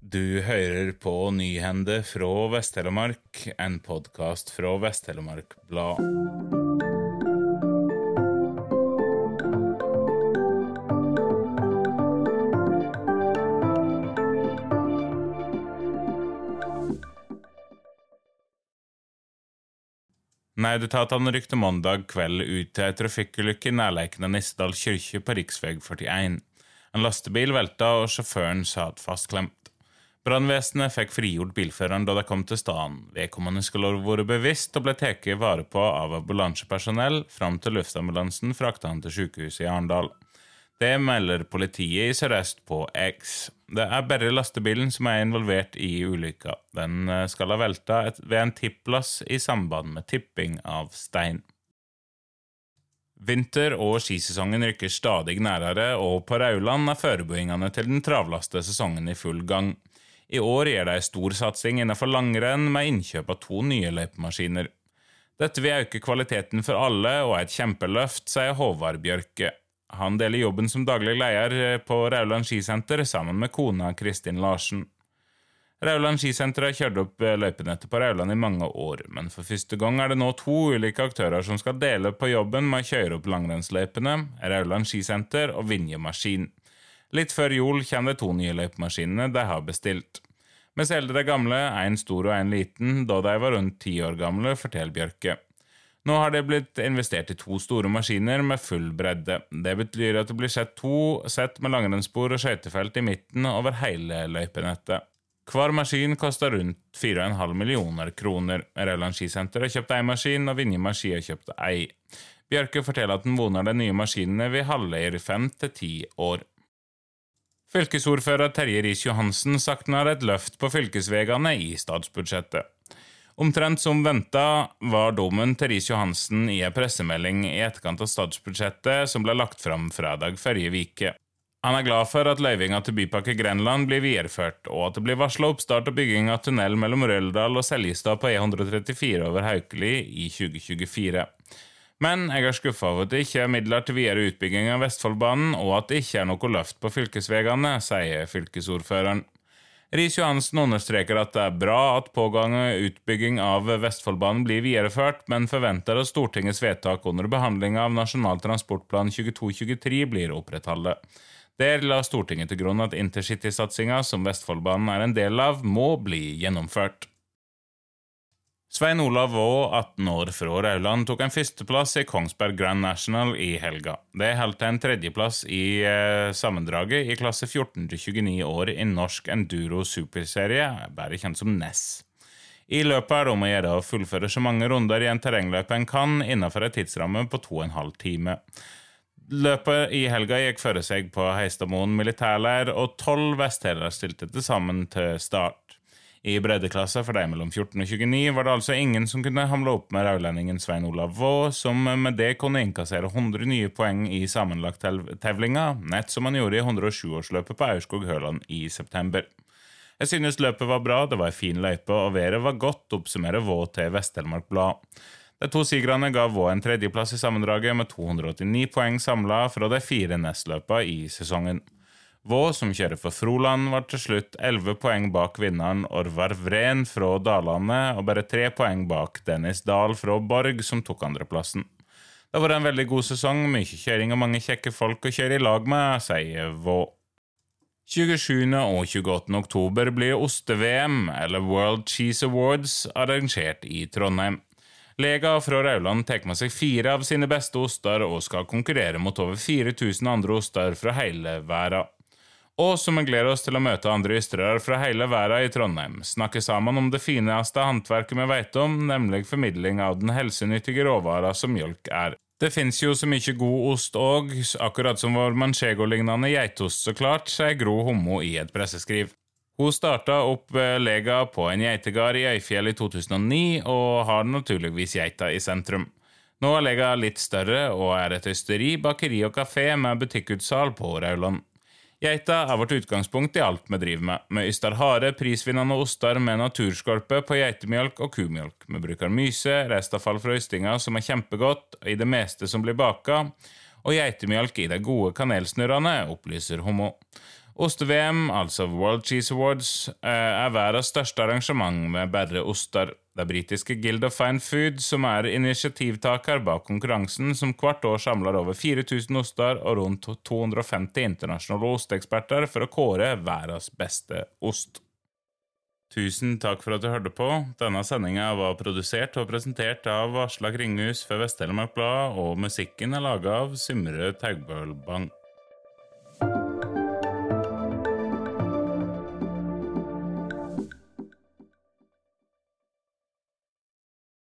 Du hører på Nyhende fra Vest-Telemark, en podkast fra Vest-Telemark Blad. Nødetatene rykte mandag kveld ut til ei trafikkulykke i nærheten av Nissedal kirke på rv. 41. En lastebil velta, og sjåføren satt fastklemt. Brannvesenet fikk frigjort bilføreren da de kom til stedet. Vedkommende skulle ha vært bevisst og ble tatt vare på av ambulansepersonell fram til luftambulansen frakta han til sykehuset i Arendal. Det melder politiet i Sør-Øst på X. Det er bare lastebilen som er involvert i ulykka. Den eh, skal ha velta ved en tippplass i samband med tipping av stein. Vinter- og skisesongen rykker stadig nærere, og på Rauland er forberedelsene til den travleste sesongen i full gang. I år gjør de stor satsing innenfor langrenn med innkjøp av to nye løypemaskiner. Dette vil øke kvaliteten for alle og er et kjempeløft, sier Håvard Bjørke. Han deler jobben som daglig leder på Rauland skisenter sammen med kona Kristin Larsen. Rauland skisenter har kjørt opp løypenettet på Rauland i mange år, men for første gang er det nå to ulike aktører som skal dele på jobben med å kjøre opp langrennsløypene, Rauland skisenter og Vinje Maskin. Litt før jul kommer de to nye løypemaskinene de har bestilt. Vi selger de gamle, en stor og en liten, da de var rundt ti år gamle, forteller Bjørke. Nå har det blitt investert i to store maskiner med full bredde. Det betyr at det blir sett to sett med langrennsspor og skøytefelt i midten over hele løypenettet. Hver maskin koster rundt 4,5 millioner kroner. Rauland skisenter har kjøpt én maskin, og Vinje Maski har kjøpt ei. Bjørke forteller at den voner de nye maskinene vil holde i fem til ti år. Fylkesordfører Terje Riis-Johansen savner et løft på fylkesveiene i statsbudsjettet. Omtrent som venta var dommen til Riis-Johansen i en pressemelding i etterkant av statsbudsjettet som ble lagt fram fredag forrige uke. Han er glad for at løyvinga til Bypakke Grenland blir videreført, og at det blir varsla oppstart og bygging av tunnel mellom Røldal og Seljestad på E134 over Haukeli i 2024. Men jeg er skuffa over at det ikke er midler til videre utbygging av Vestfoldbanen, og at det ikke er noe løft på fylkesveiene, sier fylkesordføreren. Riis-Johansen understreker at det er bra at pågående utbygging av Vestfoldbanen blir videreført, men forventer at Stortingets vedtak under behandlinga av Nasjonal transportplan 2223 blir opprettholdt. Der la Stortinget til grunn at intercitysatsinga som Vestfoldbanen er en del av, må bli gjennomført. Svein Olav Vaa, 18 år fra Rauland, tok en førsteplass i Kongsberg Grand National i helga. Det holdt en tredjeplass i eh, sammendraget i klasse 14-29 år i norsk enduro superserie, bare kjent som NES. I løpet er det om å gjøre å fullføre så mange runder i en terrengløype en kan innenfor en tidsramme på to og en halv time. Løpet i helga gikk føre seg på Heistadmoen militærleir, og tolv vesthelere stilte til sammen til start. I breddeklassa for de mellom 14 og 29 var det altså ingen som kunne hamle opp med raulendingen Svein Olav Vaa, som med det kunne innkassere 100 nye poeng i sammenlagttevlinga, nett som han gjorde i 107-årsløpet på Aurskog-Høland i september. Jeg synes løpet var bra, det var ei en fin løype, og været var godt, oppsummerer Vaa til Vest-Telemark Blad. De to sigrene ga Vaa en tredjeplass i sammendraget med 289 poeng samla fra de fire nestløpene i sesongen. Vå, som kjører for Froland, var til slutt 11 poeng bak vinneren Orvar Vren fra Dalane, og bare tre poeng bak Dennis Dahl fra Borg, som tok andreplassen. Det har vært en veldig god sesong, mye kjøring og mange kjekke folk å kjøre i lag med, sier Vå. 27. og 28. oktober blir Oste-VM, eller World Cheese Awards, arrangert i Trondheim. Lega fra Rauland tar med seg fire av sine beste oster og skal konkurrere mot over 4000 andre oster fra hele verden og som vi gleder oss til å møte andre ystrere fra hele verden i Trondheim, snakke sammen om det fineste håndverket vi vet om, nemlig formidling av den helsenyttige råvara som mjølk er. Det fins jo så mye god ost òg, akkurat som vår manchego-lignende geitost, så klart, sier Gro Hommo i et presseskriv. Hun starta opp lega på en geitegard i Øyfjell i 2009, og har naturligvis geita i sentrum. Nå er lega litt større og er et ysteri, bakeri og kafé med butikkutsalg på Rauland. Geita er vårt utgangspunkt i alt vi driver med. Vi yster harde, prisvinnende oster med naturskorpe på geitemjølk og kumjølk. Vi bruker myse, restavfall fra ystinga som er kjempegodt i det meste som blir baka, og geitemjølk i de gode kanelsnurrene, opplyser Homo. Oste-VM, altså World Cheese Awards, eh, er verdens største arrangement med bare oster. Det britiske Guild of Fine Food, som er initiativtaker bak konkurransen, som hvert år samler over 4000 oster og rundt 250 internasjonale osteeksperter for å kåre verdens beste ost. Tusen takk for at du hørte på. Denne sendinga var produsert og presentert av Aslak Kringhus for Vest-Telemark Blad, og musikken er laga av Symre Taugbølbang.